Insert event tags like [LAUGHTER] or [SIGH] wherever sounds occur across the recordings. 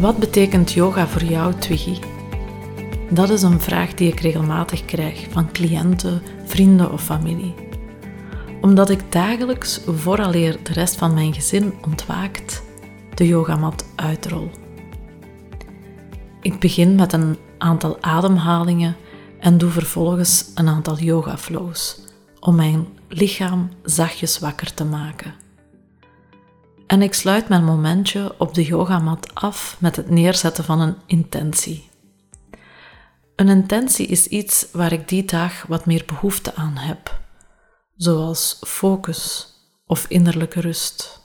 Wat betekent yoga voor jou, Twiggy? Dat is een vraag die ik regelmatig krijg van cliënten, vrienden of familie. Omdat ik dagelijks, vooraleer de rest van mijn gezin ontwaakt, de yogamat uitrol. Ik begin met een aantal ademhalingen en doe vervolgens een aantal yoga flows om mijn lichaam zachtjes wakker te maken. En ik sluit mijn momentje op de yogamat af met het neerzetten van een intentie. Een intentie is iets waar ik die dag wat meer behoefte aan heb, zoals focus of innerlijke rust.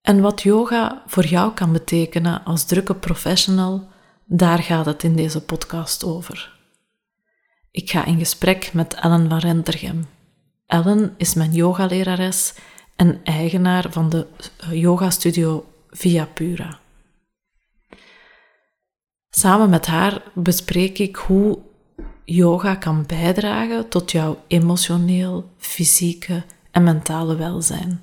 En wat yoga voor jou kan betekenen als drukke professional, daar gaat het in deze podcast over. Ik ga in gesprek met Ellen van Rentergem. Ellen is mijn yogalerares en eigenaar van de eh, yogastudio Via Pura. Samen met haar bespreek ik hoe yoga kan bijdragen tot jouw emotioneel, fysieke en mentale welzijn.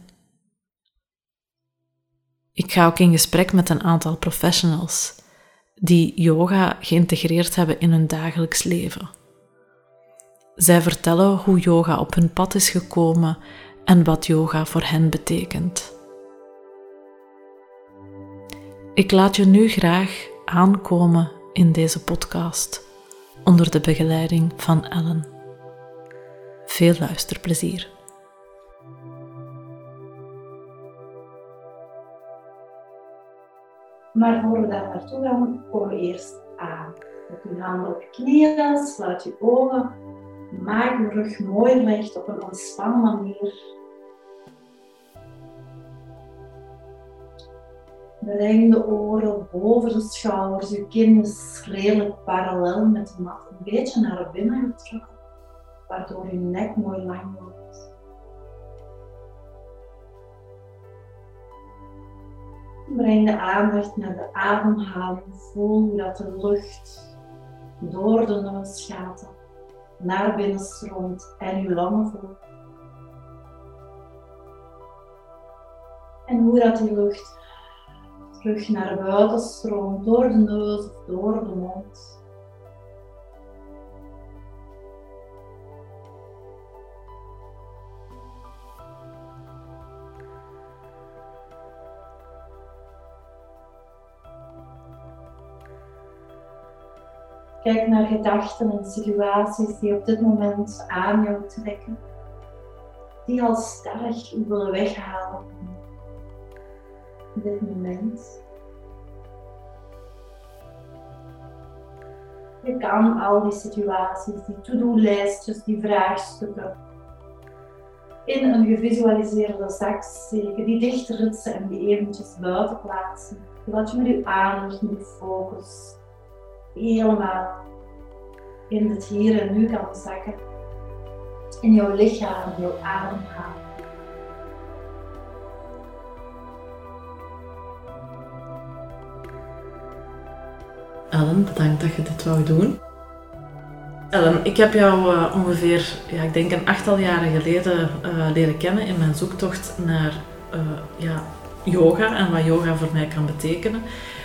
Ik ga ook in gesprek met een aantal professionals die yoga geïntegreerd hebben in hun dagelijks leven. Zij vertellen hoe yoga op hun pad is gekomen en wat yoga voor hen betekent. Ik laat je nu graag aankomen in deze podcast onder de begeleiding van Ellen. Veel luisterplezier. Maar voor we daar naartoe gaan, komen we eerst aan. Met je handen op je knieën, sluit je ogen, maak je rug mooi recht op een ontspannen manier. Breng de oren boven de schouders, je kin is redelijk parallel met de mat, een beetje naar binnen getrokken, waardoor je nek mooi lang wordt. Breng de aandacht naar de ademhaling. Voel hoe dat de lucht door de neusgaten naar binnen stroomt en je longen voelt. En hoe dat die lucht terug naar buiten stroomt door de neus of door de mond. Kijk naar gedachten en situaties die op dit moment aan jou trekken, die al sterk willen weghalen in dit moment. Je kan al die situaties, die to-do-lijstjes, die vraagstukken in een gevisualiseerde zak steken, die dichtritsen en die eventjes buiten plaatsen, zodat je met je aandacht, met je focus helemaal in het hier en nu kan zakken. In jouw lichaam, jouw ademhaling. Ellen, bedankt dat je dit wou doen. Ellen, ik heb jou uh, ongeveer, ja, ik denk een achttal jaren geleden uh, leren kennen in mijn zoektocht naar uh, ja, yoga en wat yoga voor mij kan betekenen.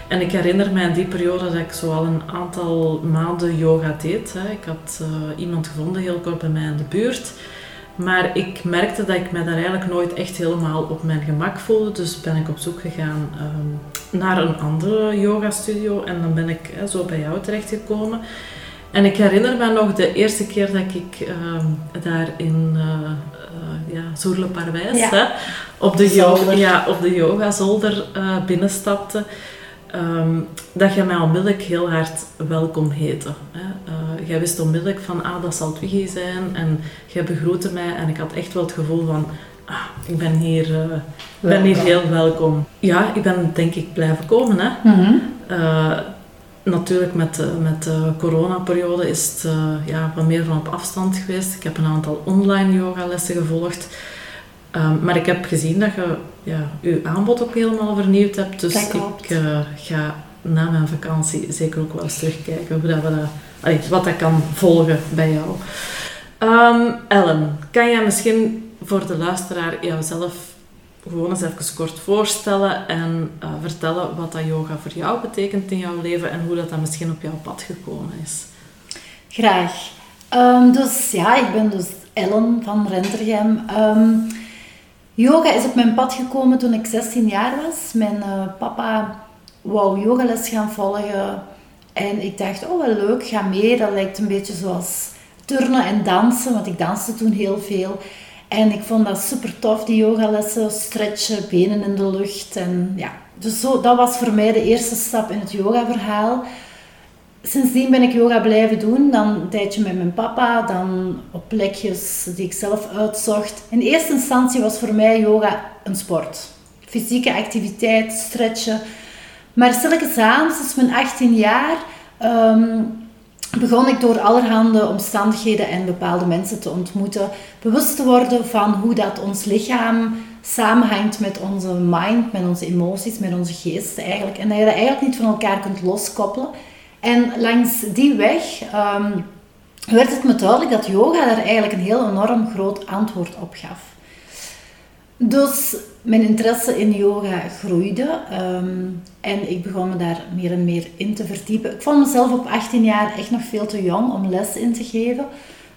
En ik herinner mij in die periode dat ik zo al een aantal maanden yoga deed. Hè. Ik had uh, iemand gevonden heel kort bij mij in de buurt. Maar ik merkte dat ik me daar eigenlijk nooit echt helemaal op mijn gemak voelde. Dus ben ik op zoek gegaan um, naar een andere yoga studio en dan ben ik zo bij jou terechtgekomen. En ik herinner me nog de eerste keer dat ik ehm, daar in uh, uh, ja, Zoerle ja. op, de yoga, ja, op de yogazolder uh, binnenstapte. Um, dat je mij onmiddellijk heel hard welkom heette. Hè. Uh, jij wist onmiddellijk van, ah, dat zal Twiggy zijn. En jij begroette mij en ik had echt wel het gevoel van, ah, ik ben hier, uh, ben hier heel welkom. Ja, ik ben denk ik blijven komen. Hè. Mm -hmm. uh, natuurlijk met, de, met de coronaperiode is het ja, wat meer van op afstand geweest. Ik heb een aantal online yogalessen gevolgd. Um, maar ik heb gezien dat je ja, je aanbod ook helemaal vernieuwd hebt. Dus ik uh, ga na mijn vakantie zeker ook wel eens terugkijken hoe dat we dat, allee, wat dat kan volgen bij jou. Um, Ellen, kan jij misschien voor de luisteraar jouzelf gewoon eens even kort voorstellen en uh, vertellen wat dat yoga voor jou betekent in jouw leven en hoe dat, dat misschien op jouw pad gekomen is? Graag. Um, dus ja, ik ben dus Ellen van Rentergem. Um, Yoga is op mijn pad gekomen toen ik 16 jaar was. Mijn uh, papa wou yogales gaan volgen. En ik dacht, oh wel leuk, ga mee. Dat lijkt een beetje zoals turnen en dansen, want ik danste toen heel veel. En ik vond dat super tof, die yogalessen, stretchen, benen in de lucht. En ja, dus zo, dat was voor mij de eerste stap in het yoga-verhaal sindsdien ben ik yoga blijven doen. Dan een tijdje met mijn papa, dan op plekjes die ik zelf uitzocht. In eerste instantie was voor mij yoga een sport. Fysieke activiteit, stretchen. Maar stilletjes aan, sinds mijn 18 jaar, um, begon ik door allerhande omstandigheden en bepaalde mensen te ontmoeten, bewust te worden van hoe dat ons lichaam samenhangt met onze mind, met onze emoties, met onze geest eigenlijk. En dat je dat eigenlijk niet van elkaar kunt loskoppelen. En langs die weg um, werd het me duidelijk dat yoga daar eigenlijk een heel enorm groot antwoord op gaf. Dus mijn interesse in yoga groeide um, en ik begon me daar meer en meer in te verdiepen. Ik vond mezelf op 18 jaar echt nog veel te jong om les in te geven.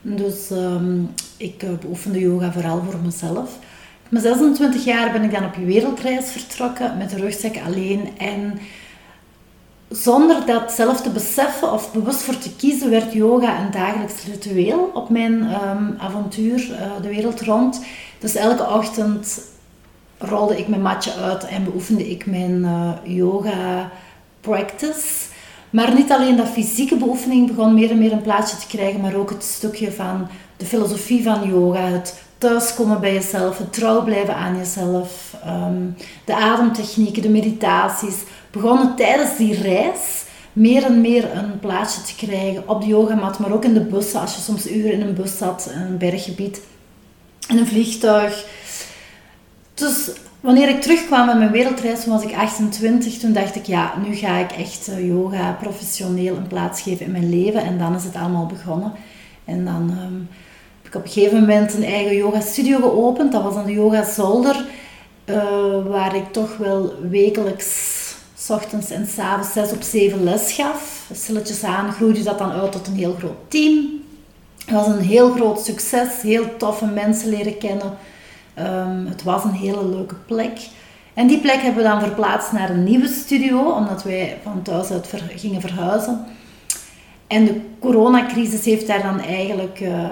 Dus um, ik uh, beoefende yoga vooral voor mezelf. Op mijn 26 jaar ben ik dan op wereldreis vertrokken met de rugzak alleen en zonder dat zelf te beseffen of bewust voor te kiezen, werd yoga een dagelijks ritueel op mijn um, avontuur uh, de wereld rond. Dus elke ochtend rolde ik mijn matje uit en beoefende ik mijn uh, yoga practice. Maar niet alleen dat fysieke beoefening begon meer en meer een plaatsje te krijgen, maar ook het stukje van de filosofie van yoga, het thuiskomen bij jezelf, het trouw blijven aan jezelf, um, de ademtechnieken, de meditaties begonnen tijdens die reis meer en meer een plaatsje te krijgen op de yogamat, maar ook in de bussen, als je soms uren in een bus zat, in een berggebied, in een vliegtuig. Dus wanneer ik terugkwam met mijn wereldreis, toen was ik 28, toen dacht ik, ja, nu ga ik echt eh, yoga professioneel een plaats geven in mijn leven. En dan is het allemaal begonnen. En dan um, heb ik op een gegeven moment een eigen yoga studio geopend. Dat was aan de Yoga Zolder, uh, waar ik toch wel wekelijks s ochtends en s avonds zes op zeven les gaf. Stilletjes aan groeide dat dan uit tot een heel groot team. Het was een heel groot succes, heel toffe mensen leren kennen. Um, het was een hele leuke plek. En die plek hebben we dan verplaatst naar een nieuwe studio, omdat wij van thuis uit gingen verhuizen. En de coronacrisis heeft daar dan eigenlijk uh,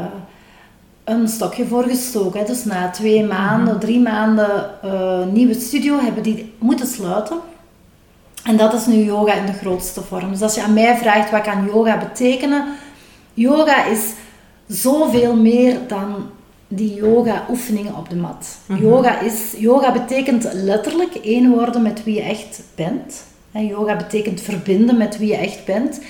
een stokje voor gestoken. Dus na twee maanden, mhm. drie maanden uh, nieuwe studio hebben die moeten sluiten. En dat is nu yoga in de grootste vorm. Dus als je aan mij vraagt wat kan yoga betekenen, yoga is zoveel meer dan die yoga oefeningen op de mat. Mhm. Yoga, is, yoga betekent letterlijk één worden met wie je echt bent. yoga betekent verbinden met wie je echt bent.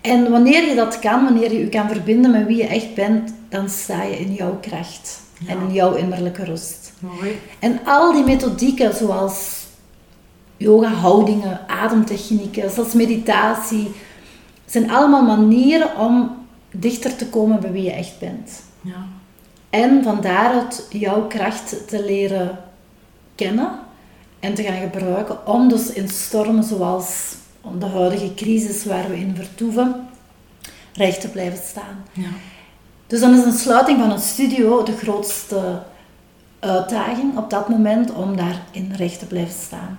En wanneer je dat kan, wanneer je je kan verbinden met wie je echt bent, dan sta je in jouw kracht en in jouw innerlijke rust. Mooi. En al die methodieken zoals yoga-houdingen, ademtechnieken, zelfs meditatie, zijn allemaal manieren om dichter te komen bij wie je echt bent. Ja. En van daaruit jouw kracht te leren kennen en te gaan gebruiken om dus in stormen zoals de huidige crisis waar we in vertoeven, recht te blijven staan. Ja. Dus dan is een sluiting van een studio de grootste uitdaging op dat moment om daarin recht te blijven staan.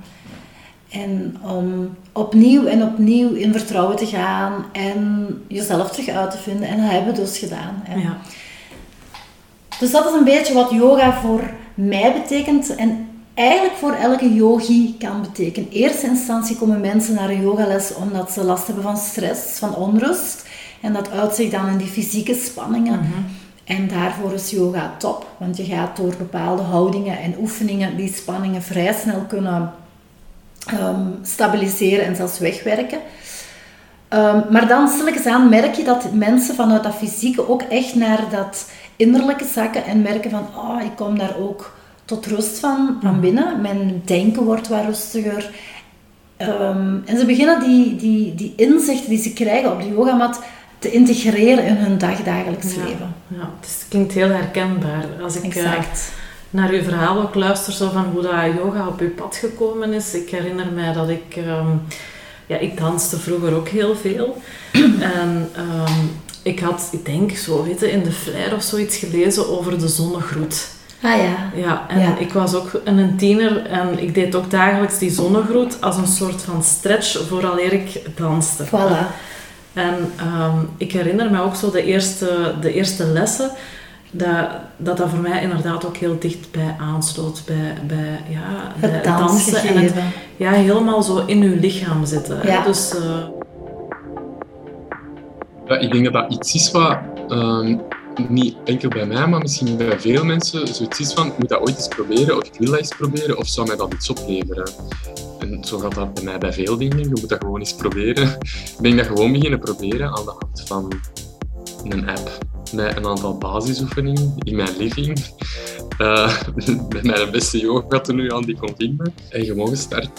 En om opnieuw en opnieuw in vertrouwen te gaan en jezelf terug uit te vinden. En dat hebben we dus gedaan. Ja. Dus dat is een beetje wat yoga voor mij betekent. En eigenlijk voor elke yogi kan betekenen. In eerste instantie komen mensen naar een yogales omdat ze last hebben van stress, van onrust. En dat uitzicht dan in die fysieke spanningen. Mhm. En daarvoor is yoga top, want je gaat door bepaalde houdingen en oefeningen die spanningen vrij snel kunnen ehm, stabiliseren en zelfs wegwerken. Um, maar dan stilletjes aan merk je dat mensen vanuit dat fysieke ook echt naar dat innerlijke zakken en merken van, oh, ik kom daar ook tot rust van, van mhm. binnen. Mijn denken wordt wat rustiger. Ehm, en ze beginnen die, die, die inzichten die ze krijgen op de yogamat te integreren in hun dagdagelijks leven. Ja, het klinkt heel herkenbaar. Als ik uh, naar uw verhaal ook luister, zo van hoe dat yoga op uw pad gekomen is. Ik herinner mij dat ik... Um, ja, ik danste vroeger ook heel veel. [CLEARS THROAT] en um, ik had, ik denk zo, weet in de flyer of zoiets gelezen over de zonnegroet. Ah ja. Ja, en ik was ook een tiener en ik deed ook dagelijks die zonnegroet als een soort van stretch vooraleer ik danste. Voilà. En um, ik herinner me ook zo de eerste, de eerste lessen, dat, dat dat voor mij inderdaad ook heel dicht bij aansloot. Bij, bij, ja, het dansen en het, ja, helemaal zo in uw lichaam zitten. Ja. Dus, uh... ja, ik denk dat dat iets is wat uh, niet enkel bij mij, maar misschien bij veel mensen zoiets is van, ik moet dat ooit eens proberen, of ik wil dat eens proberen, of zou mij dat iets opleveren? En zo gaat dat bij mij bij veel dingen. Je moet dat gewoon eens proberen. [LAUGHS] Ik denk dat gewoon beginnen proberen aan de hand van een app met een aantal basisoefeningen in mijn living. Uh, [LAUGHS] met mijn beste yoga nu aan die kon vinden. En gewoon gestart.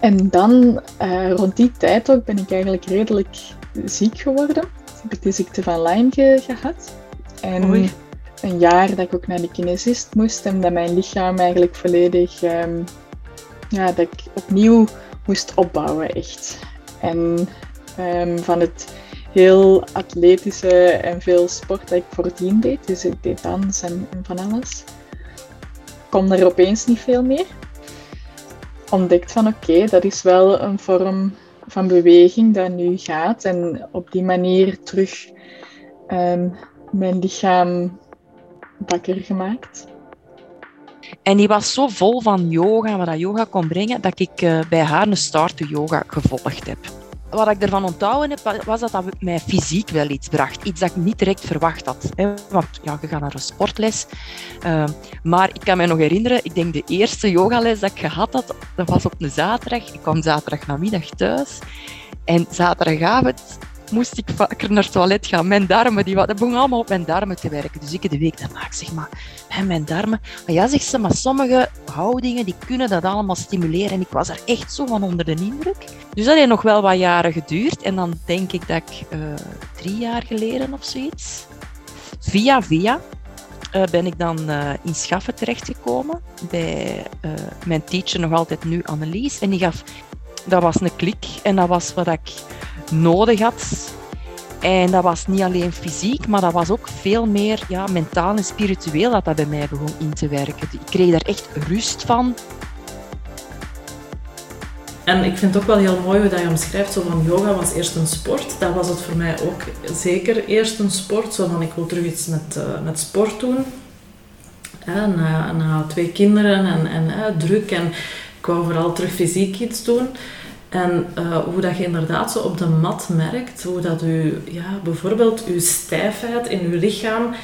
En dan, uh, rond die tijd ook, ben ik eigenlijk redelijk ziek geworden. Ik heb de ziekte van Lyme gehad. En een jaar dat ik ook naar de kinesist moest en dat mijn lichaam eigenlijk volledig um, ja, dat ik opnieuw moest opbouwen, echt. En um, van het heel atletische en veel sport dat ik voordien deed, dus ik deed dans en, van alles, kon er opeens niet veel meer. Ontdekt van oké, dat is wel een vorm van beweging dat nu gaat en op die manier terug um, mijn lichaam wakker gemaakt. En die was zo vol van yoga, wat dat yoga kon brengen, dat ik uh, bij haar een start to yoga gevolgd heb. Wat ik ervan onthouden heb, was dat dat mij fysiek wel iets bracht. Iets dat ik niet direct verwacht had. Want ja, je gaat naar een sportles. Uh, maar ik kan me nog herinneren, ik denk de eerste yogales dat ik gehad had, dat was op een zaterdag. Ik kwam zaterdag namiddag thuis. En zaterdagavond moest ik vaker naar het toilet gaan. Mijn darmen, die, dat begon allemaal op mijn darmen te werken. Dus ik de week daarna, zeg maar, mijn darmen. Maar ja, zegt ze, maar sommige houdingen, die kunnen dat allemaal stimuleren. En ik was er echt zo van onder de indruk. Dus dat heeft nog wel wat jaren geduurd. En dan denk ik dat ik uh, drie jaar geleden of zoiets, via via, uh, ben ik dan uh, in Schaffen terechtgekomen. Bij mijn teacher nog altijd nu, Annelies. En die gaf, dat was een klik. En dat was wat ik nodig had. En dat was niet alleen fysiek, maar dat was ook veel meer ja, mentaal en spiritueel dat dat bij mij begon in te werken. Ik kreeg daar echt rust van. En ik vind het ook wel heel mooi hoe dat je omschrijft, zo van yoga was eerst een sport. Dat was het voor mij ook zeker eerst een sport. Zo van, ik wil terug iets met, uh, met sport doen. na, na, twee kinderen en, en druk. En ik wou vooral terug fysiek iets doen. En uh, hoe dat je inderdaad zo op de mat merkt, hoe dat u, ja, bijvoorbeeld uw stijfheid in uw lichaam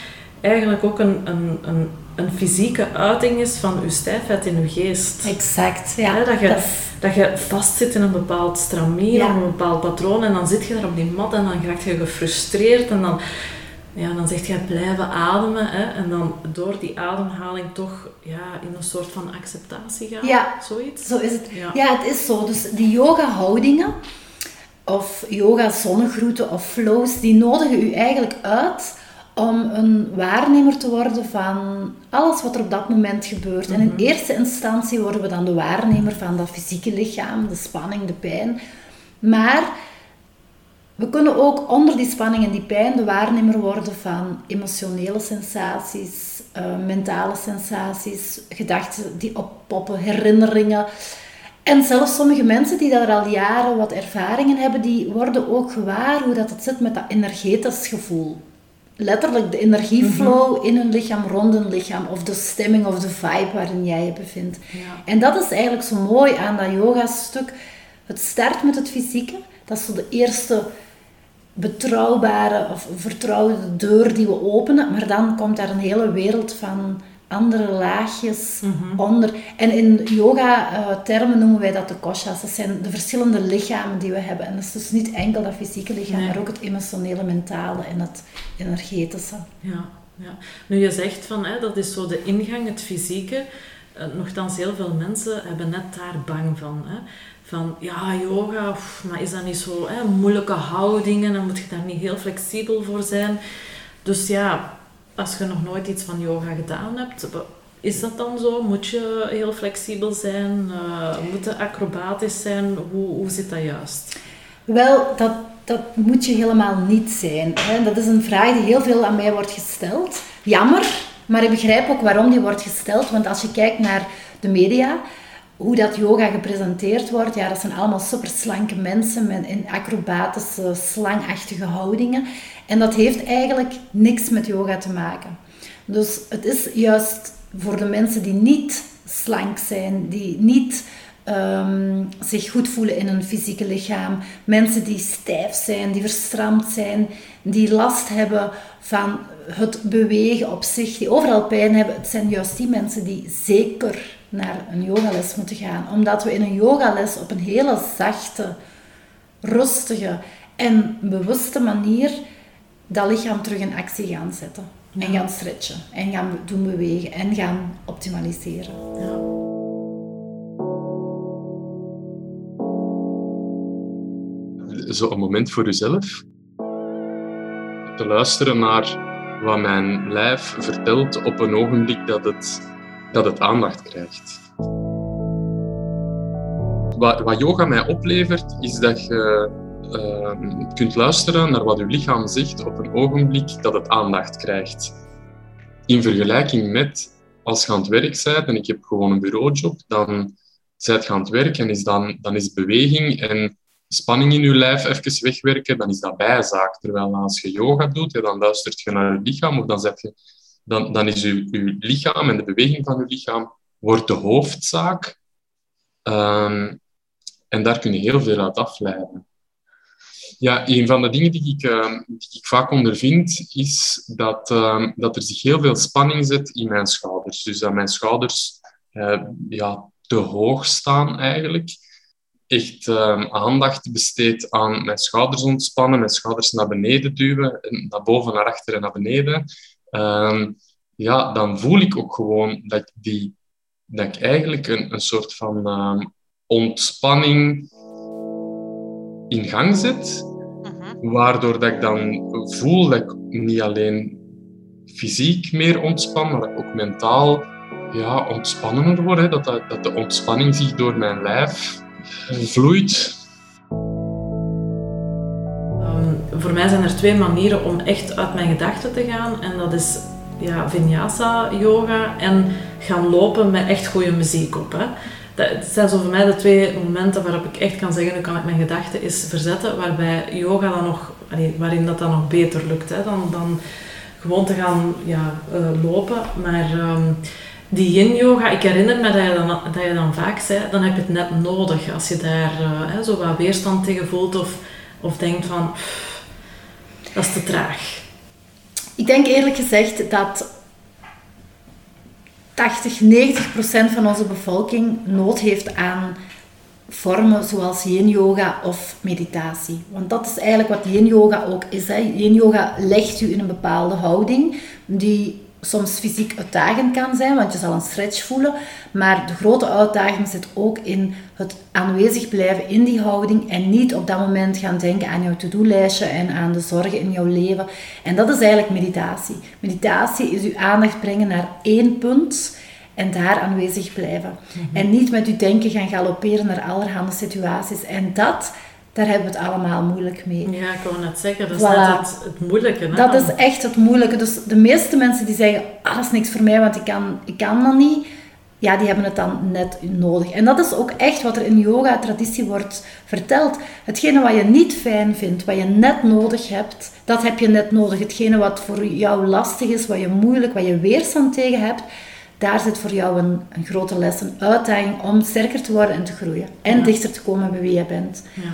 eigenlijk ook een, een, een, een fysieke uiting is van uw stijfheid in uw geest. Exact, ja. dat, je, dat... je vastzit in een bepaald stramien, ja. een bepaald patroon, en dan zit je daar op die mat en dan raak je gefrustreerd en dan ja, dan zegt je blijven ademen hè, en dan door die ademhaling toch ja, in een soort van acceptatie gaan. Ja, zoiets. Zo is het. Ja. het is zo. Dus die yoga-houdingen of yoga-zonnegroeten of flows, die nodigen u eigenlijk uit om een waarnemer te worden van alles wat er op dat moment gebeurt. En in mhm. eerste instantie worden we dan de waarnemer van dat fysieke lichaam, de spanning, de pijn. Maar we kunnen ook onder die spanning en die pijn de waarnemer worden van emotionele sensaties, uh, mentale sensaties, gedachten die oppoppen, herinneringen. En zelfs sommige mensen die daar al jaren wat ervaringen hebben, die worden ook gewaar hoe dat het zit met dat energetisch gevoel. Letterlijk de energieflow Mhm. in hun lichaam, rond hun lichaam, of de stemming of de vibe waarin jij je bevindt. Ja. En dat is eigenlijk zo mooi aan dat yoga-stuk. Het start met het fysieke, dat is zo de eerste betrouwbare of vertrouwde deur die we openen, maar dan komt daar een hele wereld van andere laagjes Mhm. onder. En in yoga-termen noemen wij dat de koshas. Dat zijn de verschillende lichamen die we hebben. En dat is dus niet enkel dat fysieke lichaam, Nee. maar ook het emotionele, mentale en het energetische. Ja, ja. Nu je zegt van hè, dat is zo de ingang, het fysieke. Eh, nochtans, heel veel mensen hebben net daar bang van. Hè. Van ja, yoga, maar is dat niet zo moeilijke houdingen? Dan moet je daar niet heel flexibel voor zijn. Dus ja, als je nog nooit iets van yoga gedaan hebt, is dat dan zo? Moet je heel flexibel zijn? Eh, moet het acrobatisch zijn? Hoe, hoe zit dat juist? Wel, dat, dat moet je helemaal niet zijn. Hè. Dat is een vraag die heel veel aan mij wordt gesteld. Jammer, maar ik begrijp ook waarom die wordt gesteld. Want als je kijkt naar de media, hoe dat yoga gepresenteerd wordt, ja, dat zijn allemaal superslanke mensen met in acrobatische, slangachtige houdingen. En dat heeft eigenlijk niks met yoga te maken. Dus het is juist voor de mensen die niet slank zijn, die niet ehm, zich goed voelen in hun fysieke lichaam, mensen die stijf zijn, die verstramd zijn, die last hebben van het bewegen op zich, die overal pijn hebben, het zijn juist die mensen die zeker naar een yogales moeten gaan. Omdat we in een yogales op een hele zachte, rustige en bewuste manier dat lichaam terug in actie gaan zetten. En gaan stretchen. En gaan doen bewegen. En gaan optimaliseren. Ja. Zo een moment voor uzelf. Te luisteren naar wat mijn lijf vertelt op een ogenblik dat het, dat het aandacht krijgt. Wat, yoga mij oplevert, is dat je eh, kunt luisteren naar wat je lichaam zegt op een ogenblik dat het aandacht krijgt. In vergelijking met als je aan het werk bent en ik heb gewoon een bureaujob, dan zijt je aan het werk en is dan, dan is beweging en spanning in je lijf even wegwerken, dan is dat bijzaak. Terwijl als je yoga doet, ja, dan luistert je naar je lichaam of dan, zet je, dan, dan is je lichaam en de beweging van je lichaam wordt de hoofdzaak. Ehm, en daar kun je heel veel uit afleiden. Ja, een van de dingen die ik, die ik vaak ondervind, is dat, ehm, dat er zich heel veel spanning zet in mijn schouders. Dus dat mijn schouders eh, ja, te hoog staan eigenlijk. Echt aandacht besteed aan mijn schouders ontspannen, mijn schouders naar beneden duwen, en naar boven, naar achter en naar beneden. Ehm, ja, dan voel ik ook gewoon dat ik, die, dat ik eigenlijk een, een soort van ehm, ontspanning in gang zet, waardoor dat ik dan voel dat ik niet alleen fysiek meer ontspan, maar dat ik ook mentaal ja, ontspannender word. Hè. Dat, dat, dat de ontspanning zich door mijn lijf vloeit. Voor mij zijn er twee manieren om echt uit mijn gedachten te gaan. En dat is ja, vinyasa yoga en gaan lopen met echt goede muziek op. Hè. Dat zijn zo voor mij de twee momenten waarop ik echt kan zeggen, nu kan ik mijn gedachten eens verzetten, waarbij yoga dan nog, waarin dat dan nog beter lukt hè, dan, dan gewoon te gaan ja, eh, lopen. Maar ehm, die yin yoga, ik herinner me dat je, dan, dat je dan vaak zei, dan heb je het net nodig als je daar eh, hè, zo wat weerstand tegen voelt of, of denkt van, "Pff, dat is te traag. Ik denk eerlijk gezegd dat 80, 90 procent van onze bevolking nood heeft aan vormen zoals yin yoga of meditatie. Want dat is eigenlijk wat yin yoga ook is. Yin yoga legt u in een bepaalde houding die soms fysiek uitdagend kan zijn, want je zal een stretch voelen. Maar de grote uitdaging zit ook in het aanwezig blijven in die houding en niet op dat moment gaan denken aan jouw to-do-lijstje en aan de zorgen in jouw leven. En dat is eigenlijk meditatie. Meditatie is uw aandacht brengen naar één punt en daar aanwezig blijven. En niet met uw denken gaan galopperen naar allerhande situaties. En dat, daar hebben we het allemaal moeilijk mee. Ja, ik wou net zeggen, dat is Voilà. net het, het moeilijke. Hè? Dat is echt het moeilijke. Dus de meeste mensen die zeggen, ah, dat is niks voor mij, want ik kan, ik kan dat niet. ja, die hebben het dan net nodig. En dat is ook echt wat er in yoga-traditie wordt verteld. Hetgene wat je niet fijn vindt, wat je net nodig hebt, dat heb je net nodig. Hetgene wat voor jou lastig is, wat je moeilijk, wat je weerstand tegen hebt, daar zit voor jou een, een grote les, een uitdaging om sterker te worden en te groeien. En dichter te komen bij wie je bent. Ja.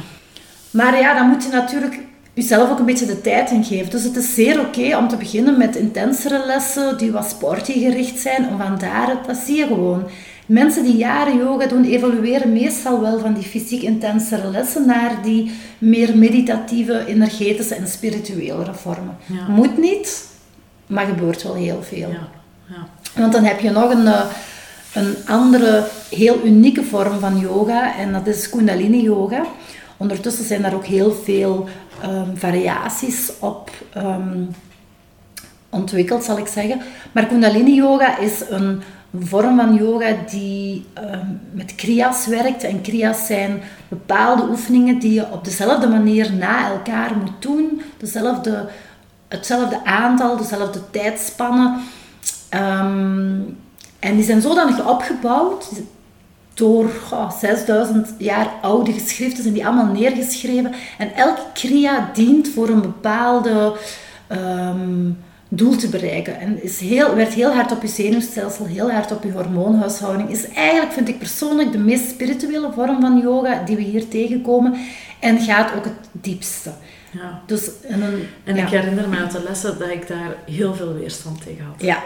Maar ja, dan moet je natuurlijk jezelf ook een beetje de tijd in geven. Dus het is zeer oké om te beginnen met intensere lessen die wat sporty gericht zijn. Om van daaruit, dat zie je gewoon. Mensen die jaren yoga doen, evolueren meestal wel van die fysiek intensere lessen naar die meer meditatieve, energetische en spirituele vormen. Moet niet, maar gebeurt wel heel veel. Ja. Ja. Want dan heb je nog een, eh, een andere, heel unieke vorm van yoga en dat is Kundalini yoga. Ondertussen zijn daar ook heel veel um, variaties op um, ontwikkeld, zal ik zeggen. Maar Kundalini Yoga is een vorm van yoga die um, met kriyas werkt. En kriyas zijn bepaalde oefeningen die je op dezelfde manier na elkaar moet doen. Dezelfde, hetzelfde aantal, dezelfde tijdspannen. en die zijn zodanig opgebouwd door 6000 jaar oude geschriften zijn die allemaal neergeschreven. En elke kriya dient voor een bepaalde ehm, doel te bereiken. En is heel, werd heel hard op je zenuwstelsel, heel hard op je hormoonhuishouding. Is eigenlijk, vind ik persoonlijk, de meest spirituele vorm van yoga die we hier tegenkomen. En gaat ook het diepste. Ja. Dus, en, een, en ik herinner me uit de lessen dat ik daar heel veel weerstand tegen had. Ja,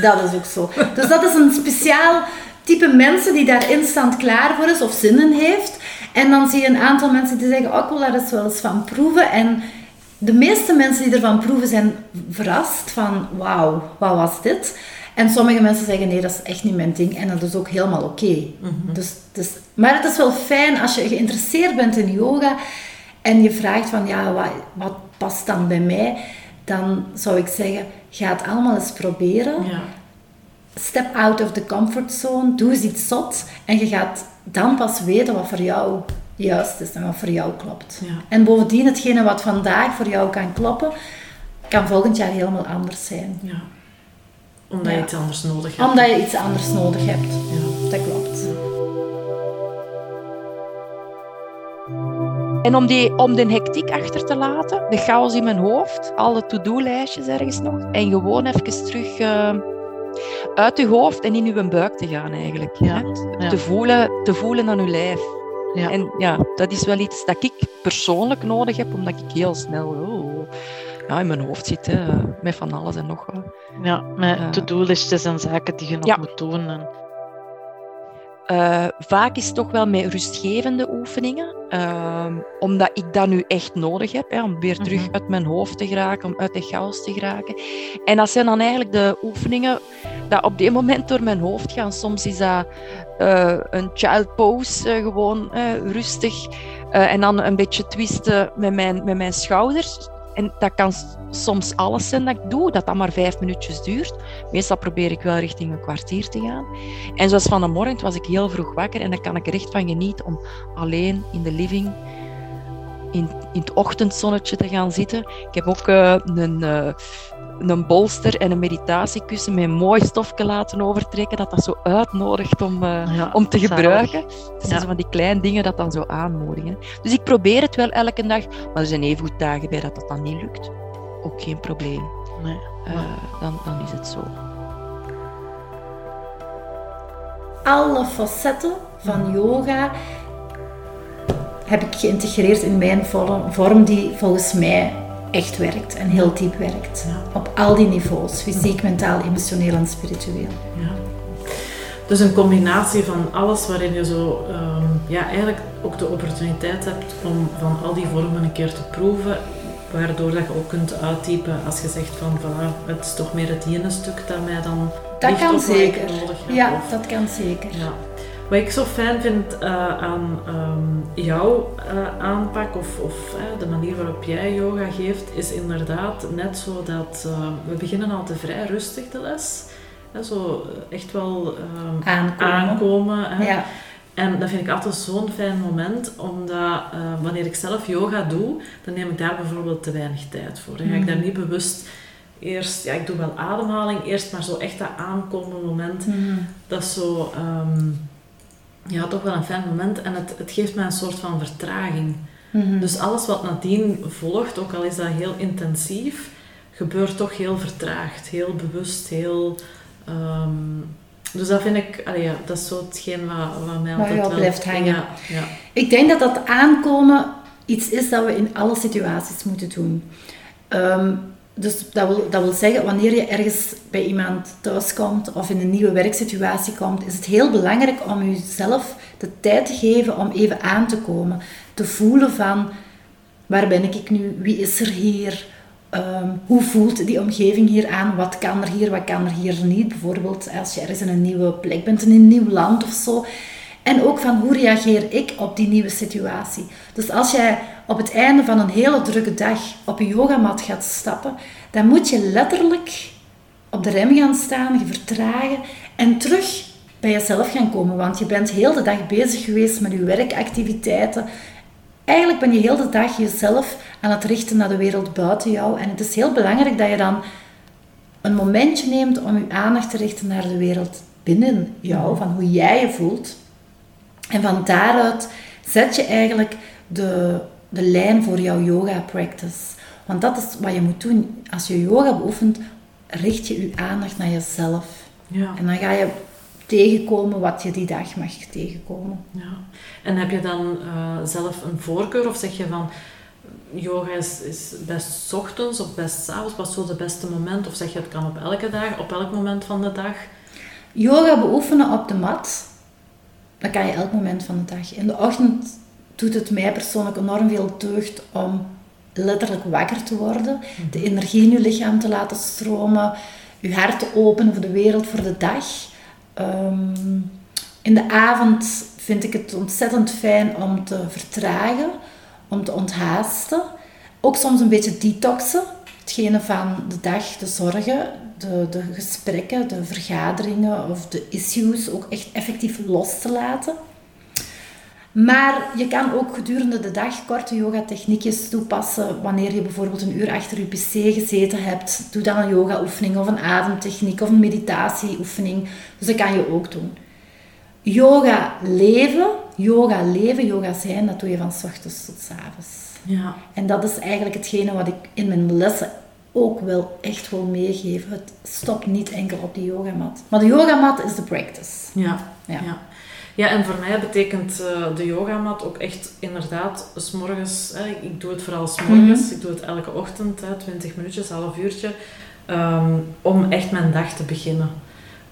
dat is ook zo. Dus dat is een speciaal type mensen die daar instant klaar voor is of zin in heeft. En dan zie je een aantal mensen die zeggen, oh, ik wil daar eens wel eens van proeven. En de meeste mensen die ervan proeven zijn verrast van, wauw, wat was dit? En sommige mensen zeggen, nee, dat is echt niet mijn ding. En dat is ook helemaal oké. Mhm. dus, dus, maar het is wel fijn als je geïnteresseerd bent in yoga en je vraagt van, ja, wat, wat past dan bij mij? Dan zou ik zeggen, ga het allemaal eens proberen. Ja step out of the comfort zone, doe eens iets zot en je gaat dan pas weten wat voor jou juist is en wat voor jou klopt. Ja. En bovendien, hetgene wat vandaag voor jou kan kloppen, kan volgend jaar helemaal anders zijn. Ja. Omdat je iets anders nodig hebt. Omdat je iets anders nodig hebt. Ja. Dat klopt. En om, die, om de hectiek achter te laten, de chaos in mijn hoofd, alle to-do-lijstjes ergens nog, en gewoon even terug... Uh, uit je hoofd en in je buik te gaan eigenlijk. Ja. Te, voelen, te voelen aan je lijf. Ja. En ja, dat is wel iets dat ik persoonlijk nodig heb, omdat ik heel snel oh, ja, in mijn hoofd zit hè, met van alles en nog wat. Ja, met uh, to-do-listjes en zaken die je nog moet doen. En... Uh, vaak is het toch wel met rustgevende oefeningen, uh, omdat ik dat nu echt nodig heb, hè, om weer terug mhm. uit mijn hoofd te geraken, om uit de chaos te geraken. En dat zijn dan eigenlijk de oefeningen dat op dit moment door mijn hoofd gaan. Soms is dat uh, een child pose, uh, gewoon rustig, en dan een beetje twisten met mijn, met mijn schouders. En dat kan soms alles zijn dat ik doe, dat dat maar vijf minuutjes duurt. Meestal probeer ik wel richting een kwartier te gaan. En zoals van de morgen was ik heel vroeg wakker en daar kan ik er echt van genieten om alleen in de living in, in het ochtendzonnetje te gaan zitten. Ik heb ook uh, een, uh, een bolster en een meditatiekussen met een mooi stofje laten overtrekken, dat dat zo uitnodigt om, uh, om te gebruiken. Dat zijn van die kleine dingen dat dan zo aanmoedigen. Dus ik probeer het wel elke dag, maar er zijn even goed dagen bij dat dat dan niet lukt. Ook geen probleem. Nee. Uh, dan, dan is het zo. Alle facetten van yoga heb ik geïntegreerd in mijn vorm die volgens mij echt werkt en heel diep werkt. Op al die niveaus, fysiek, mentaal, emotioneel en spiritueel. Ja. Dus een combinatie van alles waarin je zo ehm, ja, eigenlijk ook de opportuniteit hebt om van al die vormen een keer te proeven, waardoor dat je ook kunt uittypen als je zegt van voilà, het is toch meer het ene stuk dat mij dan dat kan zeker. nodig Ja, dat kan zeker. Ja. Wat ik zo fijn vind uh, aan um, jouw uh, aanpak of, of uh, de manier waarop jij yoga geeft, is inderdaad net zo dat we beginnen altijd vrij rustig de les. zo echt wel um, aankomen. aankomen ja. En dat vind ik altijd zo'n fijn moment, omdat wanneer ik zelf yoga doe, dan neem ik daar bijvoorbeeld te weinig tijd voor. Dan ga ik daar mhm. niet bewust eerst, ja, ik doe wel ademhaling eerst, maar zo echt dat aankomen moment, dat is zo, ehm, ja, toch wel een fijn moment en het, het geeft mij een soort van vertraging. Mhm. Dus alles wat nadien volgt, ook al is dat heel intensief, gebeurt toch heel vertraagd, heel bewust, heel... ehm, dus dat vind ik, allee, ja, dat is zo hetgeen wat, wat mij altijd wel... blijft hangen. Ja, ja. Ik denk dat dat aankomen iets is dat we in alle situaties moeten doen. Ehm, dus dat wil, dat wil zeggen, wanneer je ergens bij iemand thuiskomt of in een nieuwe werksituatie komt, is het heel belangrijk om jezelf de tijd te geven om even aan te komen. Te voelen van, waar ben ik nu? Wie is er hier? Ehm, hoe voelt die omgeving hier aan? Wat kan er hier, wat kan er hier niet? Bijvoorbeeld als je ergens in een nieuwe plek bent, in een nieuw land of zo. En ook van hoe reageer ik op die nieuwe situatie. Dus als jij op het einde van een hele drukke dag op je yogamat gaat stappen, dan moet je letterlijk op de rem gaan staan, je vertragen en terug bij jezelf gaan komen. Want je bent heel de dag bezig geweest met je werkactiviteiten. Eigenlijk ben je heel de dag jezelf aan het richten naar de wereld buiten jou. En het is heel belangrijk dat je dan een momentje neemt om je aandacht te richten naar de wereld binnen jou, van hoe jij je voelt. En van daaruit zet je eigenlijk de, de lijn voor jouw yoga practice. Want dat is wat je moet doen. Als je yoga beoefent, richt je je aandacht naar jezelf. ja. En dan ga je tegenkomen wat je die dag mag tegenkomen. Ja. En heb je dan eh, zelf een voorkeur of zeg je van yoga is, is best ochtends of best 's avonds, wat is zo de beste moment? Of zeg je het kan op elke dag, op elk moment van de dag? Yoga beoefenen op de mat, dat kan je elk moment van de dag. In de ochtend doet het mij persoonlijk enorm veel deugd om letterlijk wakker te worden, de energie in je lichaam te laten stromen, je hart te openen voor de wereld, voor de dag. Ehm, in de avond vind ik het ontzettend fijn om te vertragen, om te onthaasten. Ook soms een beetje detoxen. Hetgene van de dag, de zorgen, de, de gesprekken, de vergaderingen of de issues ook echt effectief los te laten. Maar je kan ook gedurende de dag korte yoga-techniekjes toepassen. Wanneer je bijvoorbeeld een uur achter je pc gezeten hebt, doe dan een yoga-oefening of een ademtechniek of een meditatieoefening. Dus dat kan je ook doen. Yoga leven, yoga leven, yoga zijn, dat doe je van s ochtends tot s avonds. Ja. En dat is eigenlijk hetgene wat ik in mijn lessen ook wel echt wil meegeven. Het stopt niet enkel op de yogamat. Maar de yogamat is de practice. Ja. Ja. Ja. Ja. en voor mij betekent eh, de yogamat ook echt inderdaad, s morgens, hè, ik doe het vooral s morgens, ik doe het elke ochtend, hè, 20 minuutjes, half uurtje, ehm, om echt mijn dag te beginnen.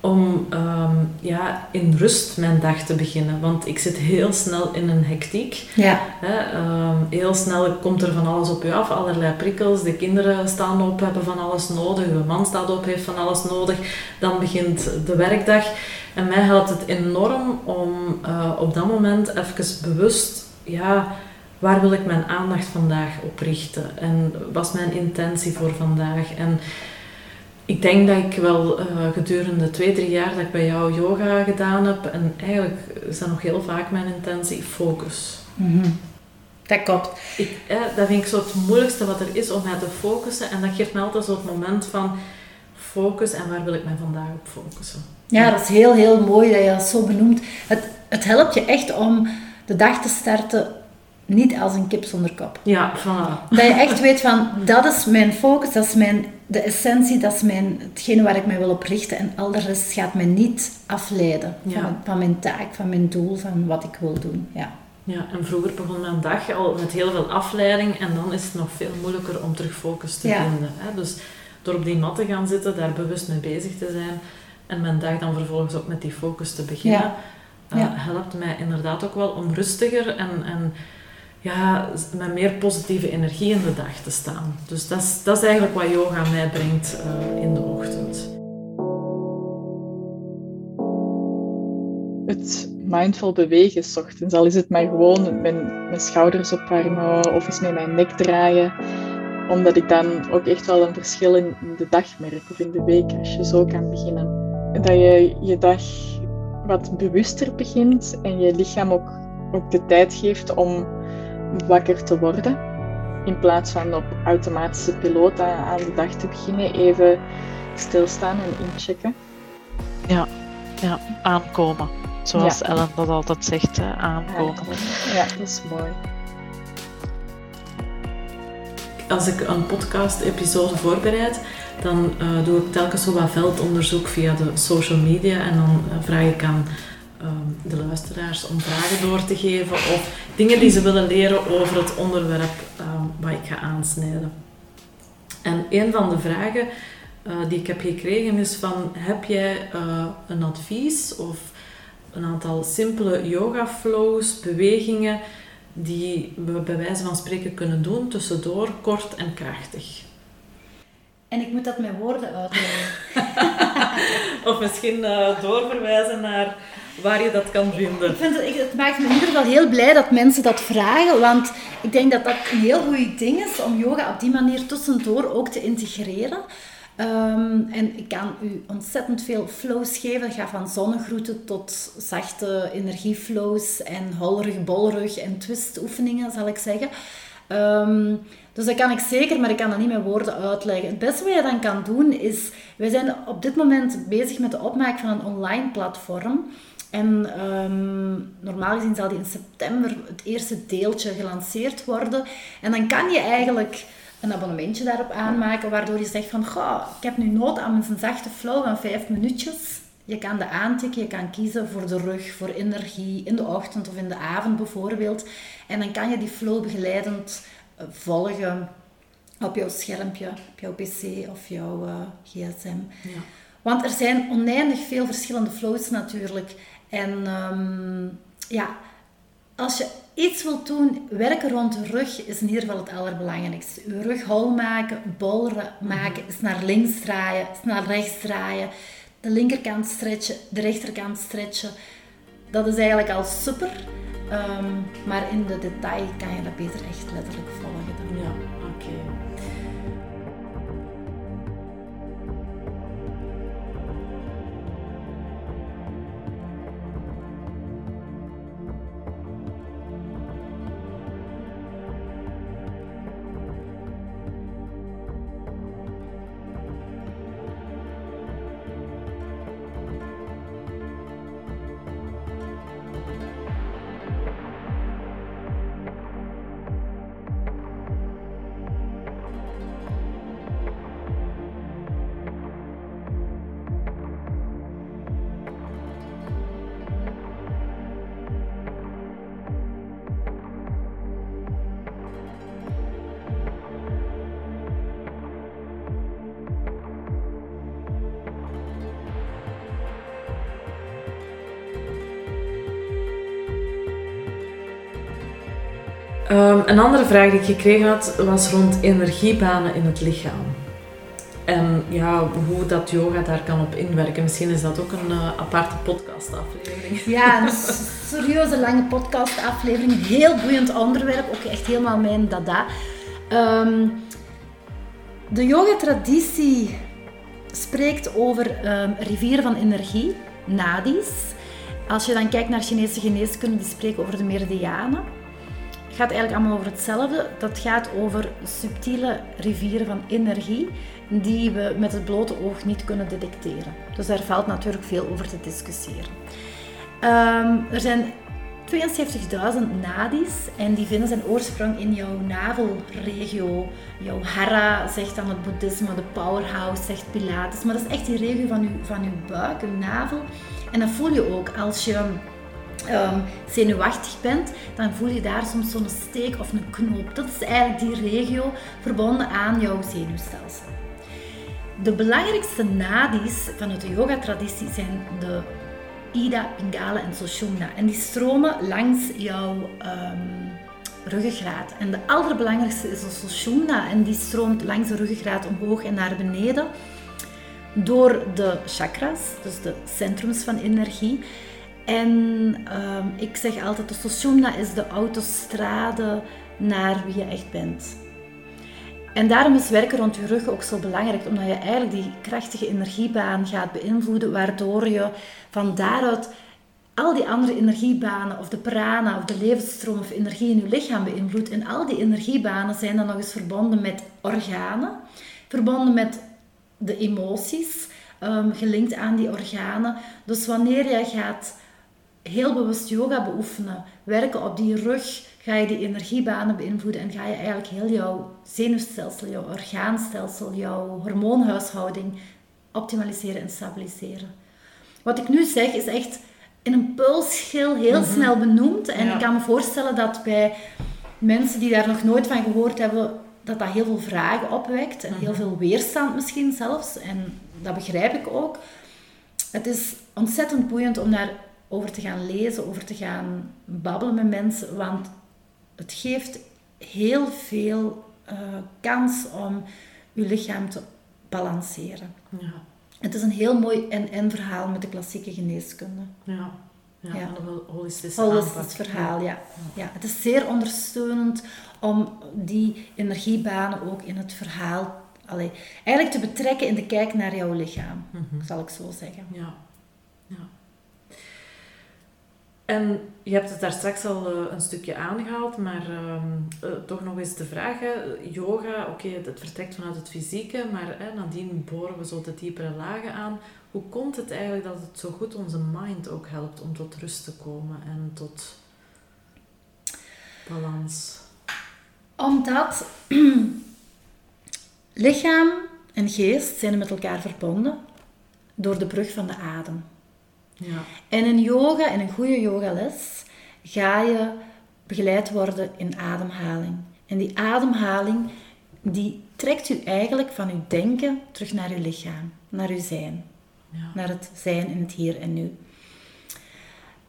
Om ehm, ja, in rust mijn dag te beginnen, want ik zit heel snel in een hectiek. Ja, Hè, ehm, heel snel komt er van alles op je af, allerlei prikkels. De kinderen staan op, hebben van alles nodig. De man staat op, heeft van alles nodig. Dan begint de werkdag. En mij helpt het enorm om eh, op dat moment even bewust, ja, waar wil ik mijn aandacht vandaag op richten? En wat is mijn intentie voor vandaag? En ik denk dat ik wel eh, gedurende twee, drie jaar dat ik bij jou yoga gedaan heb, en eigenlijk is dat nog heel vaak mijn intentie, focus. Mhm. dat klopt. Ik, eh, dat vind ik zo het moeilijkste wat er is om mij te focussen. En dat geeft me altijd zo het moment van focus en waar wil ik mij vandaag op focussen. Ja, dat is heel, heel mooi dat je dat zo benoemt. Het, het helpt je echt om de dag te starten niet als een kip zonder kop. Ja, voilà. Dat je echt weet van, dat is mijn focus, dat is mijn, de essentie, dat is mijn, hetgene waar ik mij wil op richten. En al de rest gaat mij niet afleiden van, mijn taak, van mijn doel, van wat ik wil doen. Ja. Ja, en vroeger begon mijn dag al met heel veel afleiding en dan is het nog veel moeilijker om terug focus te Ja. vinden. Hè? Dus door op die mat te gaan zitten, daar bewust mee bezig te zijn en mijn dag dan vervolgens ook met die focus te beginnen, Ja. eh, helpt mij inderdaad ook wel om rustiger en, en ja, met meer positieve energie in de dag te staan. Dus dat is, dat is eigenlijk wat yoga mij brengt eh, in de ochtend. het mindful bewegen s ochtends. Al is het maar gewoon mijn, mijn schouders opwarmen of eens met mijn nek draaien. Omdat ik dan ook echt wel een verschil in de dag merk of in de week als je zo kan beginnen. Dat je je dag wat bewuster begint en je lichaam ook, ook de tijd geeft om wakker te worden. in plaats van op automatische piloot aan de dag te beginnen, even stilstaan en inchecken. Ja, ja aankomen. Zoals Ellen dat altijd zegt, aankomen. Ja, dat is mooi. Als ik een podcast-episode voorbereid, dan uh, doe ik telkens zo wat veldonderzoek via de social media en dan uh, vraag ik aan um, de luisteraars om vragen door te geven of dingen die ze willen leren over het onderwerp um, wat ik ga aansnijden. En een van de vragen uh, die ik heb gekregen is van, heb jij een advies of een aantal simpele yoga flows, bewegingen die we bij wijze van spreken kunnen doen tussendoor, kort en krachtig. En ik moet dat met woorden uitleggen. [LAUGHS] of misschien uh, doorverwijzen naar waar je dat kan vinden. Ik vind het, het maakt me in ieder geval heel blij dat mensen dat vragen, want ik denk dat dat een heel goed ding is om yoga op die manier tussendoor ook te integreren. Um, en ik kan u ontzettend veel flows geven. Het gaat van zonnegroeten tot zachte energieflows en holrig, bolrig en twistoefeningen, zal ik zeggen. Um, dus dat kan ik zeker, maar ik kan dat niet met woorden uitleggen. Het beste wat je dan kan doen is... Wij zijn op dit moment bezig met de opmaak van een online platform. En um, normaal gezien zal die in september het eerste deeltje gelanceerd worden. En dan kan je eigenlijk een abonnementje daarop aanmaken, waardoor je zegt van, goh, ik heb nu nood aan een zachte flow van vijf minuutjes. Je kan de aantikken, je kan kiezen voor de rug, voor energie, in de ochtend of in de avond bijvoorbeeld. En dan kan je die flow begeleidend eh, volgen op jouw schermpje, op jouw pc of jouw uh, gsm. Ja. Want er zijn oneindig veel verschillende flows natuurlijk. En um, ja, als je iets wilt doen, werken rond de rug is in ieder geval het allerbelangrijkste. Je rug hol maken, bol maken, is naar links draaien, is naar rechts draaien. De linkerkant stretchen, de rechterkant stretchen. Dat is eigenlijk al super. Um, maar in de detail kan je dat beter echt letterlijk volgen. Um, een andere vraag die ik gekregen had was rond energiebanen in het lichaam. En ja, hoe dat yoga daar kan op inwerken. Misschien is dat ook een uh, aparte podcastaflevering. [LAUGHS] Ja, een serieuze lange podcastaflevering. Heel boeiend onderwerp, ook echt helemaal mijn dada. Um, de yoga-traditie spreekt over um, rivieren van energie, nadis. Als je dan kijkt naar Chinese geneeskunde, die spreken over de meridianen gaat eigenlijk allemaal over hetzelfde. Dat gaat over subtiele rivieren van energie die we met het blote oog niet kunnen detecteren. Dus daar valt natuurlijk veel over te discussiëren. Um, er zijn 72.000 nadis en die vinden zijn oorsprong in jouw navelregio. Jouw hara zegt dan het boeddhisme, de powerhouse zegt pilates. Maar dat is echt die regio van je, van uw buik, uw navel. En dat voel je ook als je um, zenuwachtig bent, dan voel je daar soms zo'n steek of een knoop. Dat is eigenlijk die regio verbonden aan jouw zenuwstelsel. De belangrijkste nadis vanuit de yoga-traditie zijn de Ida, Pingala en Sushumna. En die stromen langs jouw um, ruggengraat. En de allerbelangrijkste is de Sushumna. En die stroomt langs de ruggengraat omhoog en naar beneden. Door de chakras, dus de centrums van energie. En um, ik zeg altijd, de Sushumna is de autostrade naar wie je echt bent. En daarom is werken rond je rug ook zo belangrijk, omdat je eigenlijk die krachtige energiebaan gaat beïnvloeden, waardoor je van daaruit al die andere energiebanen, of de prana, of de levensstroom of energie in uw lichaam beïnvloedt. En al die energiebanen zijn dan nog eens verbonden met organen, verbonden met de emoties, um, gelinkt aan die organen. Dus wanneer jij gaat heel bewust yoga beoefenen, werken op die rug, ga je die energiebanen beïnvloeden en ga je eigenlijk heel jouw zenuwstelsel, jouw orgaanstelsel, jouw hormoonhuishouding optimaliseren en stabiliseren. Wat ik nu zeg is echt in een pulsschil heel mhm. snel benoemd. En ik kan me voorstellen dat bij mensen die daar nog nooit van gehoord hebben, dat dat heel veel vragen opwekt en heel mhm. veel weerstand misschien zelfs. En dat begrijp ik ook. Het is ontzettend boeiend om daarover te gaan lezen, over te gaan babbelen met mensen, want het geeft heel veel uh, kans om je lichaam te balanceren. Ja. Het is een heel mooi en-en verhaal met de klassieke geneeskunde. Ja, ja, ja. een holistische Holistisch verhaal, ja. ja. Het is zeer ondersteunend om die energiebanen ook in het verhaal... Allee, eigenlijk te betrekken in de kijk naar jouw lichaam, mm zal ik zo zeggen. Ja, ja. En je hebt het daar straks al eh, een stukje aangehaald, maar ehm, eh, toch nog eens de vraag. Yoga, oké, het, vertrekt vanuit het fysieke, maar hè, nadien boren we zo de diepere lagen aan. Hoe komt het eigenlijk dat het zo goed onze mind ook helpt om tot rust te komen en tot balans? Omdat [CLEARS THROAT] lichaam en geest zijn met elkaar verbonden door de brug van de adem. Ja. En in yoga, in een goede yogales, ga je begeleid worden in ademhaling. En die ademhaling, die trekt u eigenlijk van uw denken terug naar uw lichaam, naar uw zijn. Ja. Naar het zijn in het hier en nu.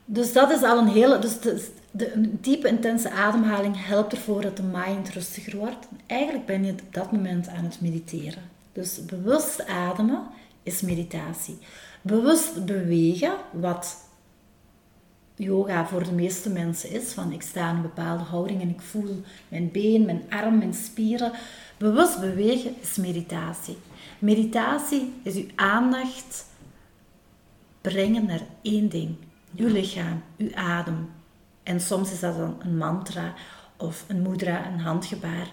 Dus dat is al een hele... Dus de, de, een diepe, intense ademhaling helpt ervoor dat de mind rustiger wordt. Eigenlijk ben je op dat moment aan het mediteren. Dus bewust ademen is meditatie. Bewust bewegen, wat yoga voor de meeste mensen is, van ik sta in een bepaalde houding en ik voel mijn been, mijn arm, mijn spieren. Bewust bewegen is meditatie. Meditatie is uw aandacht brengen naar één ding. Uw lichaam, uw adem. En soms is dat dan een mantra of een mudra, een handgebaar.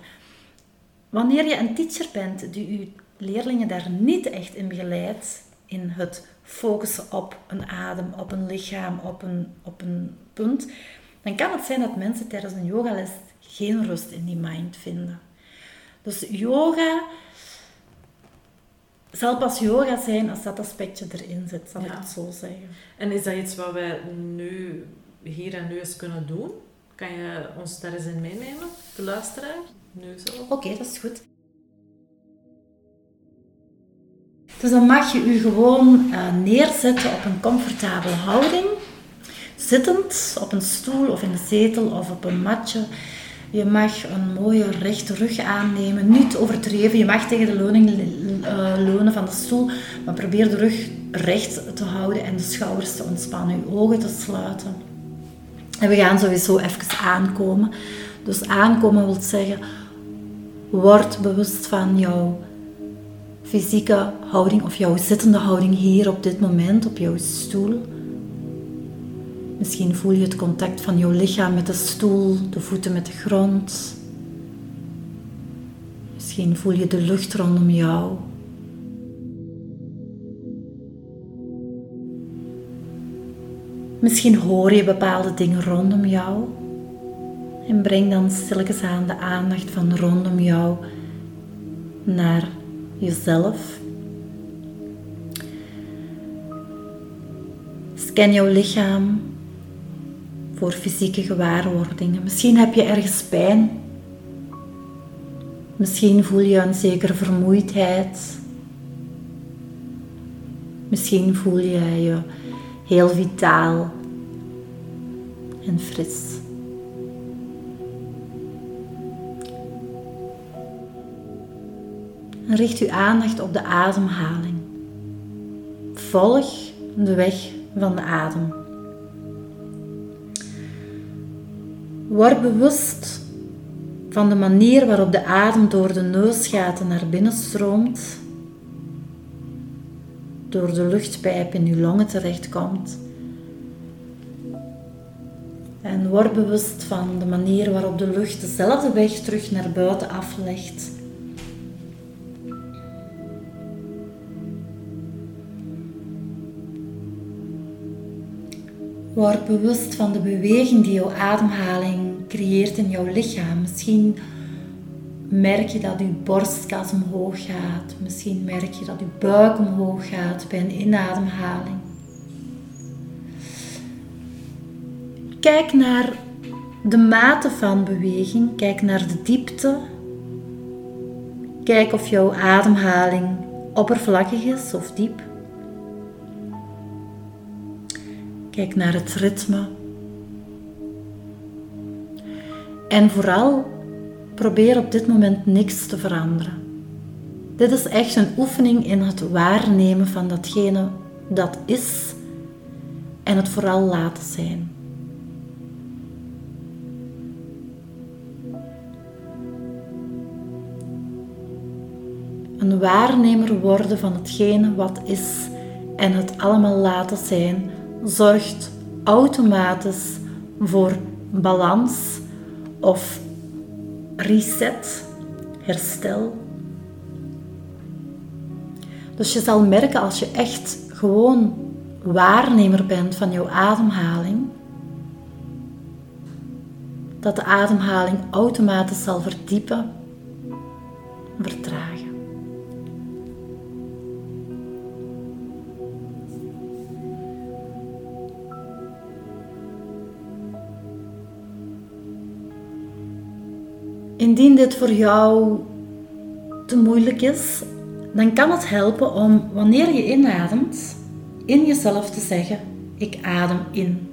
Wanneer je een teacher bent die uw leerlingen daar niet echt in begeleidt, in het focussen op een adem, op een lichaam, op een, op een punt, dan kan het zijn dat mensen tijdens een yogales geen rust in die mind vinden. Dus yoga zal pas yoga zijn als dat aspectje erin zit, zal ik het zo zeggen. En is dat iets wat wij nu, hier en nu eens kunnen doen? Kan je ons daar eens in meenemen, de luisteraar? Nu zo? Oké, dat is goed. Dus dan mag je je gewoon uh, neerzetten op een comfortabele houding. Zittend op een stoel of in een zetel of op een matje. Je mag een mooie rechte rug aannemen. Niet overdreven. Je mag tegen de leuning uh, leunen van de stoel. Maar probeer de rug recht te houden en de schouders te ontspannen. Je ogen te sluiten. En we gaan sowieso even aankomen. Dus aankomen wil zeggen, word bewust van jouw fysieke houding of jouw zittende houding hier op dit moment op jouw stoel. Misschien voel je het contact van jouw lichaam met de stoel, de voeten met de grond. Misschien voel je de lucht rondom jou. Misschien hoor je bepaalde dingen rondom jou. En breng dan stilletjes aan de aandacht van rondom jou naar jezelf. Scan jouw lichaam voor fysieke gewaarwordingen. Misschien heb je ergens pijn. Misschien voel je een zekere vermoeidheid. Misschien voel je je heel vitaal en fris. Richt uw aandacht op de ademhaling. Volg de weg van de adem. Word bewust van de manier waarop de adem door de neusgaten naar binnen stroomt, door de luchtpijp in uw longen terechtkomt En word bewust van de manier waarop de lucht dezelfde weg terug naar buiten aflegt. Word bewust van de beweging die jouw ademhaling creëert in jouw lichaam. Misschien merk je dat je borstkas omhoog gaat. Misschien merk je dat je buik omhoog gaat bij een inademhaling. Kijk naar de mate van beweging. Kijk naar de diepte. Kijk of jouw ademhaling oppervlakkig is of diep. Kijk naar het ritme. En vooral probeer op dit moment niks te veranderen. Dit is echt een oefening in het waarnemen van datgene dat is en het vooral laten zijn. Een waarnemer worden van hetgene wat is en het allemaal laten zijn zorgt automatisch voor balans of reset, herstel. Dus je zal merken als je echt gewoon waarnemer bent van jouw ademhaling, dat de ademhaling automatisch zal verdiepen, vertragen. Indien dit voor jou te moeilijk is, dan kan het helpen om wanneer je inademt, in jezelf te zeggen: Ik adem in.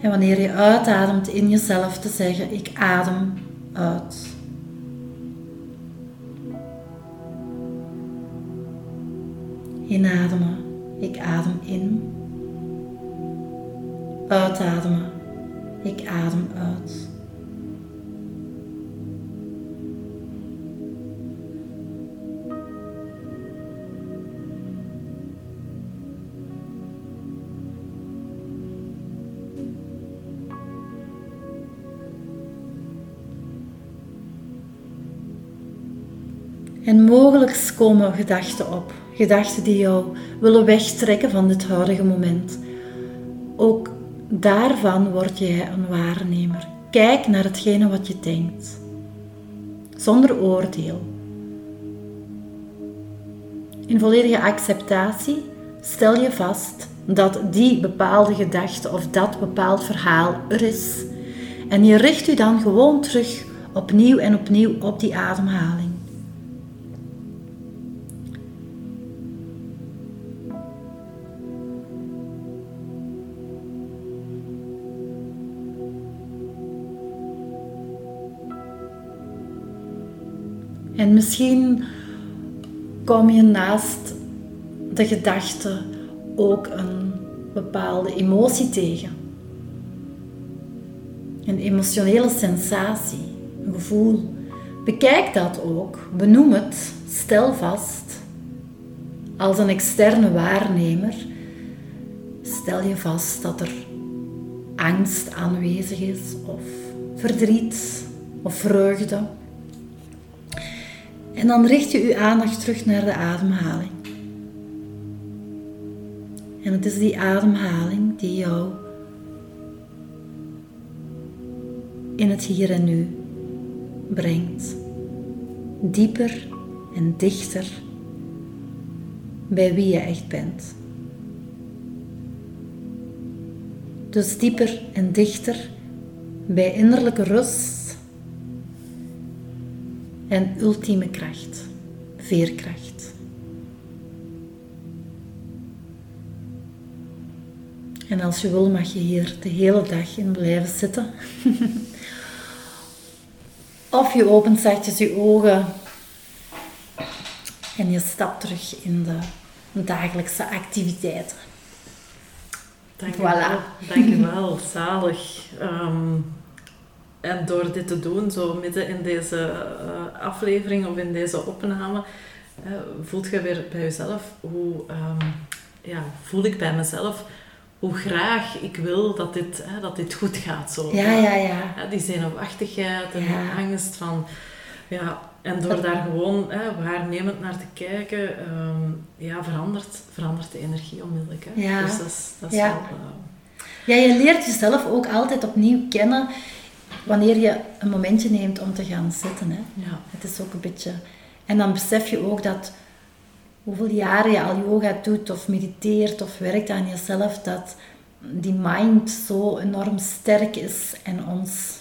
En wanneer je uitademt, in jezelf te zeggen: Ik adem uit. Inademen, ik adem in. Uitademen, ik adem uit. Komen gedachten op. Gedachten die jou willen wegtrekken van dit huidige moment. Ook daarvan word jij een waarnemer. Kijk naar hetgene wat je denkt. Zonder oordeel. In volledige acceptatie stel je vast dat die bepaalde gedachte of dat bepaald verhaal er is. En je richt je dan gewoon terug opnieuw en opnieuw op die ademhaling. Misschien kom je naast de gedachte ook een bepaalde emotie tegen. Een emotionele sensatie, een gevoel. Bekijk dat ook, benoem het, stel vast. Als een externe waarnemer stel je vast dat er angst aanwezig is, of verdriet, of vreugde. En dan richt je je aandacht terug naar de ademhaling. En het is die ademhaling die jou in het hier en nu brengt. Dieper en dichter bij wie je echt bent. Dus dieper en dichter bij innerlijke rust en ultieme kracht, veerkracht. En als je wil, mag je hier de hele dag in blijven zitten. [LAUGHS] of je opent zachtjes je ogen en je stapt terug in de dagelijkse activiteiten. Dank je voilà. Dankjewel, zalig. Um, en door dit te doen, zo midden in deze uh, aflevering of in deze opname, uh, voelt je weer bij jezelf hoe um, ja, voel ik bij mezelf hoe graag ik wil dat dit, hè, dat dit goed gaat. Zo. Ja, ja, ja. die zenuwachtigheid en Ja. die angst van... Ja, en door daar gewoon hè, waarnemend naar te kijken, ehm, ja, verandert, verandert de energie onmiddellijk. Hè. Ja. Dus dat is, dat is Ja. wel... eh, Ja, je leert jezelf ook altijd opnieuw kennen wanneer je een momentje neemt om te gaan zitten. Hè. ja. Het is ook een beetje... En dan besef je ook dat hoeveel jaren je al yoga doet of mediteert of werkt aan jezelf, dat die mind zo enorm sterk is en ons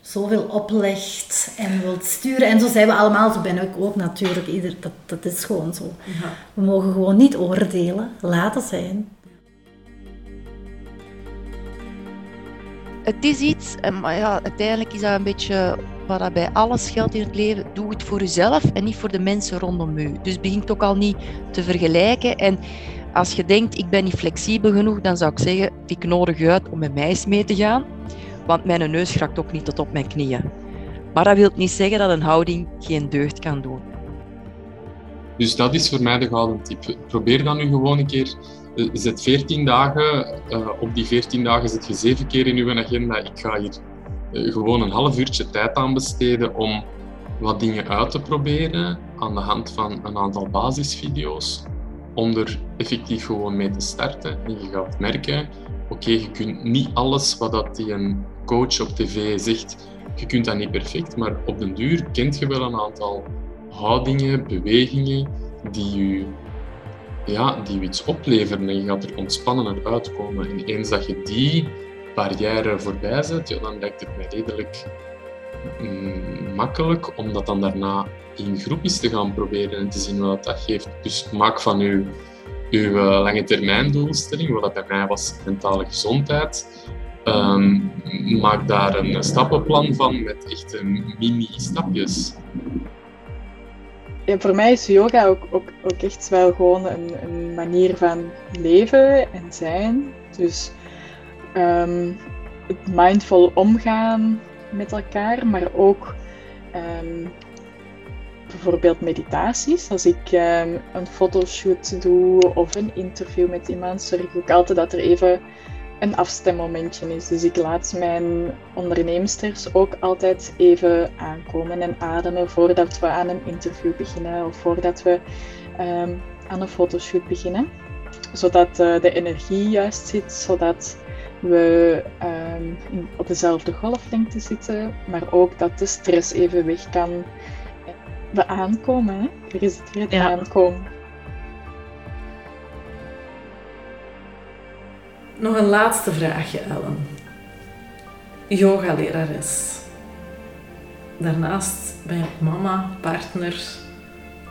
zoveel oplegt en wilt sturen. En zo zijn we allemaal, zo ben ik ook natuurlijk. Ieder, dat, dat is gewoon zo. Ja. We mogen gewoon niet oordelen, laten zijn. Het is iets, en maar ja, uiteindelijk is dat een beetje wat bij alles geldt in het leven. Doe het voor jezelf en niet voor de mensen rondom u. Dus begin ook al niet te vergelijken. En als je denkt, ik ben niet flexibel genoeg, dan zou ik zeggen, ik nodig uit om met mij mee te gaan. Want mijn neus raakt ook niet tot op mijn knieën. Maar dat wil niet zeggen dat een houding geen deugd kan doen. Dus dat is voor mij de gouden tip. Probeer dan nu gewoon een keer. Eh, Zet 14 dagen. eh, op die 14 dagen zet je zeven keer in uw agenda. Ik ga hier eh, gewoon een half uurtje tijd aan besteden om wat dingen uit te proberen aan de hand van een aantal basisvideo's. Om er effectief gewoon mee te starten. En je gaat merken, oké, je kunt niet alles wat dat die een coach op tv zegt, je kunt dat niet perfect, maar op den duur kent je wel een aantal houdingen, bewegingen die u, ja, die iets opleveren en je gaat er ontspannender uitkomen. En eens dat je die barrière voorbij zet, ja, dan lijkt het mij redelijk mm, makkelijk om dat dan daarna in groepjes te gaan proberen en te zien wat dat geeft. Dus maak van uw, uw eh, lange termijn doelstelling, wat dat bij mij was mentale gezondheid, ehm, maak daar een stappenplan van met echte mini-stapjes. Voor mij is yoga ook, ook, ook echt wel gewoon een, een manier van leven en zijn. Dus ehm, het mindful omgaan met elkaar, maar ook ehm, bijvoorbeeld meditaties. Als ik ehm, een fotoshoot doe of een interview met iemand, zorg ik ook altijd dat er even een afstemmomentje is. Dus ik laat mijn onderneemsters ook altijd even aankomen en ademen voordat we aan een interview beginnen of voordat we ehm, aan een fotoshoot beginnen. Zodat eh, de energie juist zit, zodat we ehm, in- op dezelfde golflengte zitten, maar ook dat de stress even weg kan. We aankomen, hè? Er is het weer het Ja. aankomen. Nog een laatste vraagje, Ellen. Yogalerares. Daarnaast ben je mama, partner,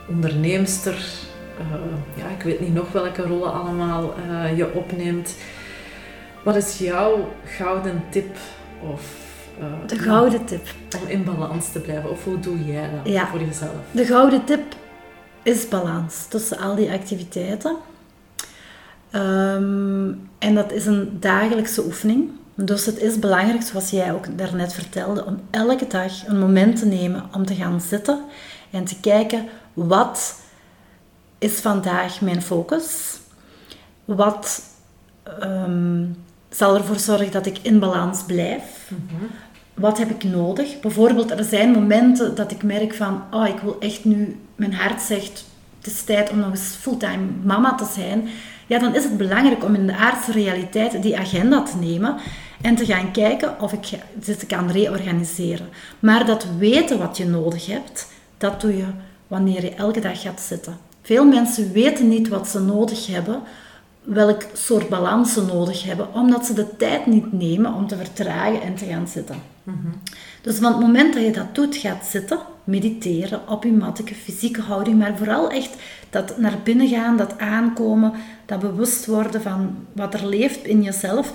onderneemster. eh, ja, ik weet niet nog welke rollen allemaal eh, je opneemt. Wat is jouw gouden tip of, eh, De gouden tip. om in balans te blijven? Of hoe doe jij dat Ja. voor jezelf? De gouden tip is balans tussen al die activiteiten. Ehm, en dat is een dagelijkse oefening. Dus het is belangrijk, zoals jij ook daarnet vertelde, om elke dag een moment te nemen om te gaan zitten en te kijken wat is vandaag mijn focus. Wat ehm, zal ervoor zorgen dat ik in balans blijf? Wat heb ik nodig? Bijvoorbeeld, er zijn momenten dat ik merk van, oh, ik wil echt nu, mijn hart zegt, het is tijd om nog eens fulltime mama te zijn. Ja, dan is het belangrijk om in de aardse realiteit die agenda te nemen en te gaan kijken of ik dit kan reorganiseren. Maar dat weten wat je nodig hebt, dat doe je wanneer je elke dag gaat zitten. Veel mensen weten niet wat ze nodig hebben, welk soort balans ze nodig hebben, omdat ze de tijd niet nemen om te vertragen en te gaan zitten. Dus van het moment dat je dat doet, gaat zitten, mediteren op je matteke, fysieke houding, maar vooral echt dat naar binnen gaan, dat aankomen, dat bewust worden van wat er leeft in jezelf,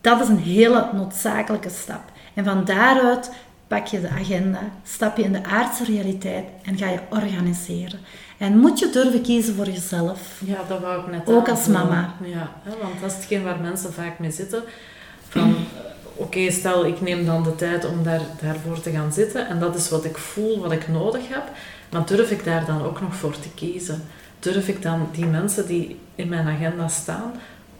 dat is een hele noodzakelijke stap. En van daaruit pak je de agenda, stap je in de aardse realiteit en ga je organiseren. En moet je durven kiezen voor jezelf. Ja, dat wou ik net Ook als mama. Ja, want dat is hetgeen waar mensen vaak mee zitten. Van, [CLEARS THROAT] eh, oké, stel ik neem dan de tijd om daar, daarvoor te gaan zitten en dat is wat ik voel, wat ik nodig heb. Maar durf ik daar dan ook nog voor te kiezen? Durf ik dan die mensen die in mijn agenda staan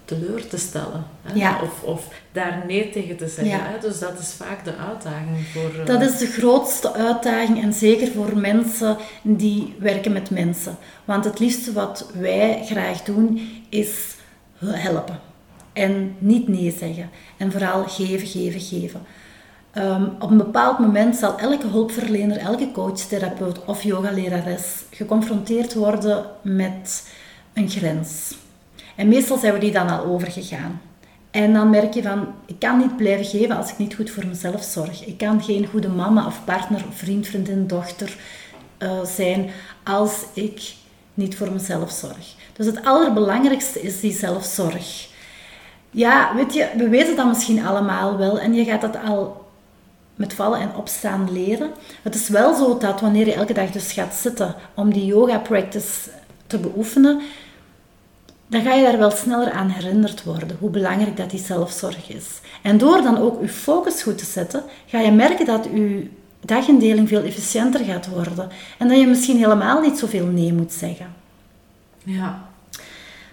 teleur te stellen. Hè? Ja. Of, of daar nee tegen te zeggen. Ja. Hè? Dus dat is vaak de uitdaging voor... eh, Dat is de grootste uitdaging en zeker voor mensen die werken met mensen. Want het liefste wat wij graag doen is helpen. En niet nee zeggen. En vooral geven, geven, geven. Ehm, op een bepaald moment zal elke hulpverlener, elke coach, therapeut of yogalerares geconfronteerd worden met een grens. En meestal zijn we die dan al overgegaan. En dan merk je van, ik kan niet blijven geven als ik niet goed voor mezelf zorg. Ik kan geen goede mama of partner, vriend, vriendin, dochter eh, zijn als ik niet voor mezelf zorg. Dus het allerbelangrijkste is die zelfzorg. Ja, weet je, we weten dat misschien allemaal wel en je gaat dat al met vallen en opstaan leren. Het is wel zo dat wanneer je elke dag dus gaat zitten om die yoga practice te beoefenen, dan ga je daar wel sneller aan herinnerd worden hoe belangrijk dat die zelfzorg is. En door dan ook je focus goed te zetten, ga je merken dat je dagindeling veel efficiënter gaat worden. En dat je misschien helemaal niet zoveel nee moet zeggen. Ja,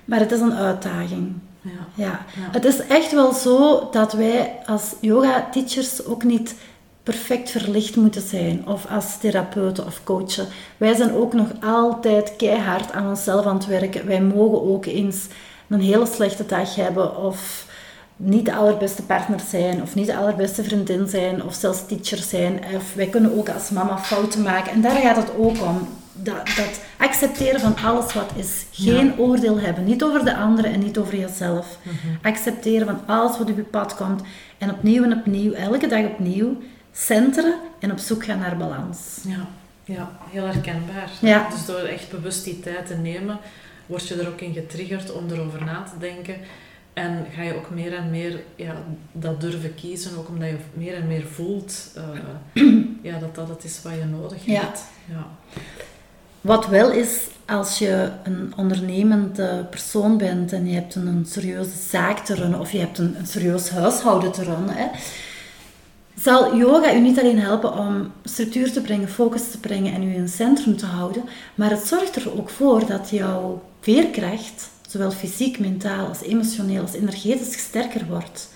Maar het is een uitdaging. Ja. Ja. Het is echt wel zo dat wij als yoga-teachers ook niet perfect verlicht moeten zijn. Of als therapeuten of coachen. Wij zijn ook nog altijd keihard aan onszelf aan het werken. Wij mogen ook eens een hele slechte dag hebben. Of niet de allerbeste partner zijn. Of niet de allerbeste vriendin zijn. Of zelfs teacher zijn. Of wij kunnen ook als mama fouten maken. En daar gaat het ook om. Dat, dat accepteren van alles wat is. Geen oordeel hebben. Niet over de anderen en niet over jezelf. Accepteren van alles wat op je pad komt. En opnieuw en opnieuw, elke dag opnieuw, centeren en op zoek gaan naar balans. Ja, ja, heel herkenbaar. Ja. Dus door echt bewust die tijd te nemen, word je er ook in getriggerd om erover na te denken. En ga je ook meer en meer ja, dat durven kiezen, ook omdat je meer en meer voelt eh, [CLEARS THROAT] ja, dat dat het is wat je nodig Ja. hebt. Ja. Wat wel is, als je een ondernemende persoon bent en je hebt een, serieuze zaak te runnen of je hebt een, een serieus huishouden te runnen, hè, zal yoga u niet alleen helpen om structuur te brengen, focus te brengen en u in het centrum te houden, maar het zorgt er ook voor dat jouw veerkracht, zowel fysiek, mentaal als emotioneel als energetisch, sterker wordt.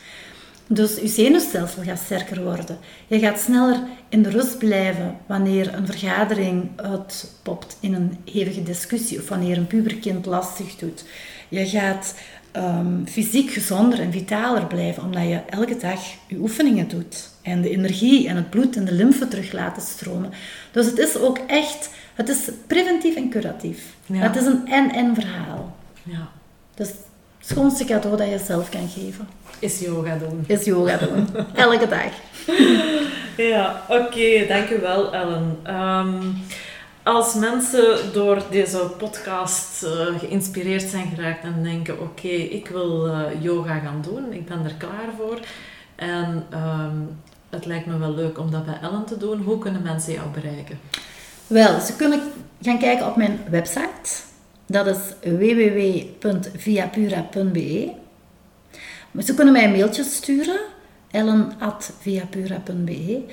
Dus je zenuwstelsel gaat sterker worden. Je gaat sneller in de rust blijven wanneer een vergadering uitpopt in een hevige discussie of wanneer een puberkind lastig doet. Je gaat ehm, fysiek gezonder en vitaler blijven omdat je elke dag je oefeningen doet. En de energie en het bloed en de lymfe terug laten stromen. Dus het is ook echt, het is preventief en curatief. Ja. Het is een en-en verhaal. ja. Dus schoonste cadeau dat je zelf kan geven, Is yoga doen. is yoga doen. Elke dag. [LAUGHS] Ja, oké, dankjewel Ellen. Ehm, als mensen door deze podcast eh, geïnspireerd zijn geraakt en denken, oké, ik wil eh, yoga gaan doen, ik ben er klaar voor. En ehm, het lijkt me wel leuk om dat bij Ellen te doen. Hoe kunnen mensen jou bereiken? Wel, ze kunnen gaan kijken op mijn website. Dat is www.viapura.be. Maar Ze kunnen mij een mailtje sturen, ellen.viapura.be.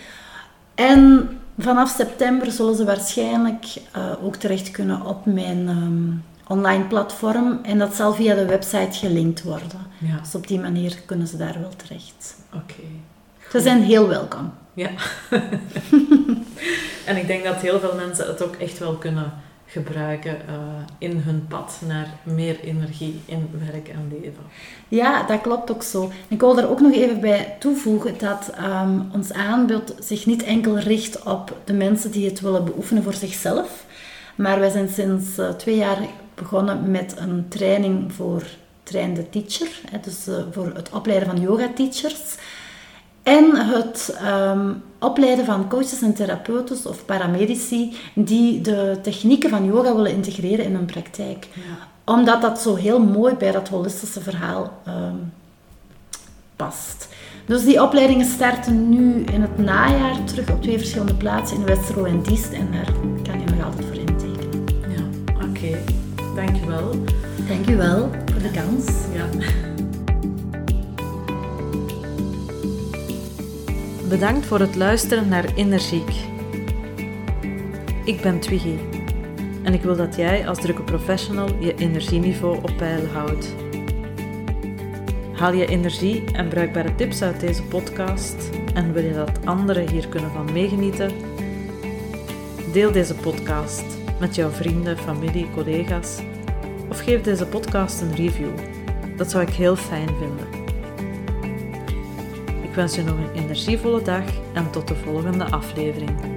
En vanaf september zullen ze waarschijnlijk eh, ook terecht kunnen op mijn ehm, online platform. En dat zal via de website gelinkt worden. Ja, Dus op die manier kunnen ze daar wel terecht. oké. Ze zijn heel welkom. Ja. [LAUGHS] en ik denk dat heel veel mensen het ook echt wel kunnen gebruiken eh, in hun pad naar meer energie in werk en leven. Ja, dat klopt ook zo. Ik wil daar ook nog even bij toevoegen dat ehm, ons aanbod zich niet enkel richt op de mensen die het willen beoefenen voor zichzelf. Maar wij zijn sinds eh, twee jaar begonnen met een training voor trainde teacher. Hè, dus eh, voor het opleiden van yoga-teachers. En het ehm, opleiden van coaches en therapeuten of paramedici die de technieken van yoga willen integreren in hun praktijk omdat dat zo heel mooi bij dat holistische verhaal ehm, past. Dus die opleidingen starten nu in het najaar terug op twee verschillende plaatsen in Westerlo en Diest. En daar kan je nog altijd voor intekenen. Ja, oké. Dankjewel. Dank u wel voor de kans. Ja. Bedankt voor het luisteren naar Energiek. Ik ben Twiggy en ik wil dat jij als drukke professional je energieniveau op peil houdt. Haal je energie en bruikbare tips uit deze podcast en wil je dat anderen hier kunnen van meegenieten? Deel deze podcast met jouw vrienden, familie, collega's of geef deze podcast een review. Dat zou ik heel fijn vinden. Ik wens je nog een energievolle dag en tot de volgende aflevering.